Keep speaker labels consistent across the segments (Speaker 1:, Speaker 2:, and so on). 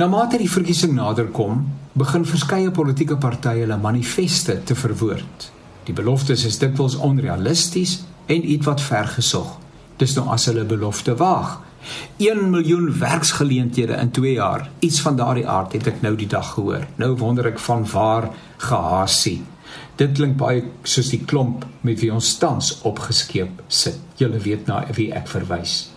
Speaker 1: Na mate die verkiesing naderkom, begin verskeie politieke partye hulle manifeste te verwoord. Die beloftes is dikwels onrealisties en ietwat vergesog. Dis nou as hulle belofte waag. 1 miljoen werksgeleenthede in 2 jaar. Iets van daardie aard het ek nou die dag gehoor. Nou wonder ek van waar gehasie. Dit klink baie soos die klomp met wie ons tans opgeskeep sit. Julle weet na wie ek verwys.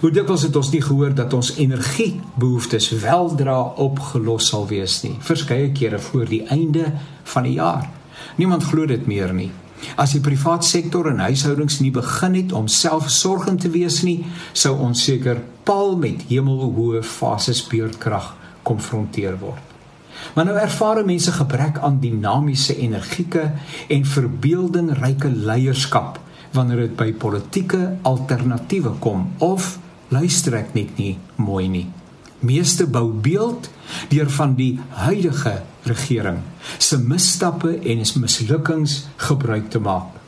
Speaker 1: Hoe dikwels het ons nie gehoor dat ons energiebehoeftes weldra opgelos sal wees nie, verskeie kere voor die einde van die jaar. Niemand glo dit meer nie. As die private sektor en huishoudings nie begin het om selfsorgend te wees nie, sou ons seker paal met hemelhoë fases beurtkrag konfronteer word. Maar nou ervaar mense gebrek aan dinamiese energieke en verbeeldingryke leierskap wanneer dit by politieke alternatiewe kom of luister ek net nie mooi nie. Meeste bou beeld deur van die huidige regering se misstappe en is mislukkings gebruik te maak.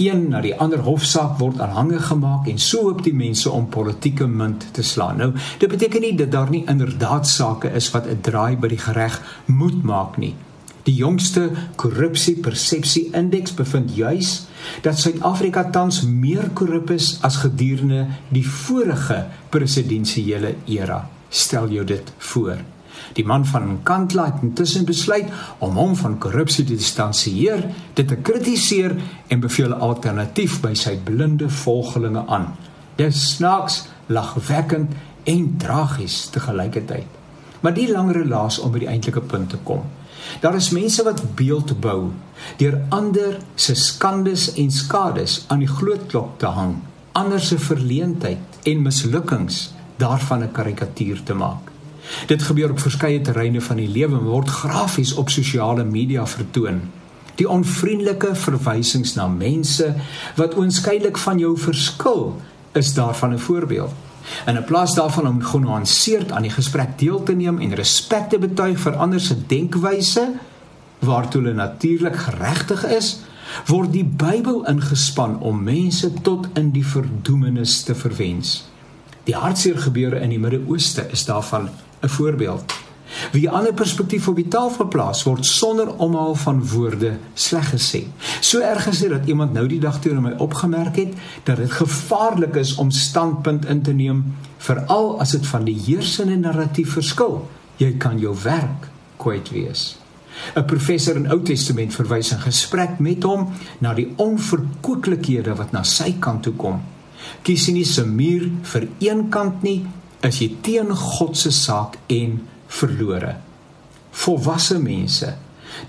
Speaker 1: Een na die ander hofsaak word aanhange gemaak en so hoop die mense om politieke munt te slaan. Nou, dit beteken nie dat daar nie inderdaad sake is wat 'n draai by die reg moet maak nie. Die jongste korrupsie persepsie indeks bevind juis dat Suid-Afrika tans meer korrup is as gedurende die vorige presidensiële era. Stel jou dit voor. Die man van Kantla het intussen besluit om hom van korrupsie te distansieer, dit te kritiseer en beveel 'n alternatief by sy blinde volgelinge aan. Dis snaaks, lagwekkend en tragies te gelykertyd. Maar die langere laas om by die eintlike punt te kom. Daar is mense wat beeld bou deur ander se skandes en skades aan die gloedklok te hang, ander se verleentheid en mislukkings daarvan 'n karikatuur te maak. Dit gebeur op verskeie terreine van die lewe en word grafies op sosiale media vertoon. Die onvriendelike verwysings na mense wat oënskynlik van jou verskil, is daarvan 'n voorbeeld. En in plaas daarvan om genuanceerd aan die gesprek deel te neem en respek te betuig vir ander se denkwyse waartoe hulle natuurlik geregtig is, word die Bybel ingespan om mense tot in die verdoemenis te verwens. Die hartseer gebeure in die Midde-Ooste is daarvan 'n voorbeeld. Wie ander perspektief op die tafel plaas word sonder omhaal van woorde sleg gesê. So erg is dit dat iemand nou die dag teenoor my opgemerk het dat dit gevaarlik is om standpunt in te neem veral as dit van die heersende narratief verskil. Jy kan jou werk kwyt wees. 'n Professor in Ou Testament verwys in gesprek met hom na die onverkoeklikhede wat na sy kant toe kom. Kies nie se muur vir een kant nie, as jy teen God se saak en verlore. Volwasse mense,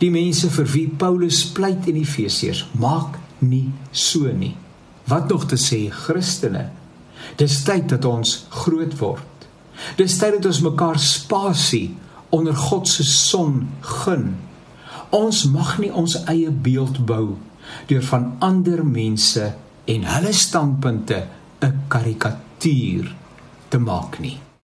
Speaker 1: die mense vir wie Paulus pleit in Efesiërs, maak nie so nie. Wat nog te sê Christene? Dis tyd dat ons groot word. Dis tyd dat ons mekaar spasie onder God se son gun. Ons mag nie ons eie beeld bou deur van ander mense en hulle standpunte 'n karikatuur te maak nie.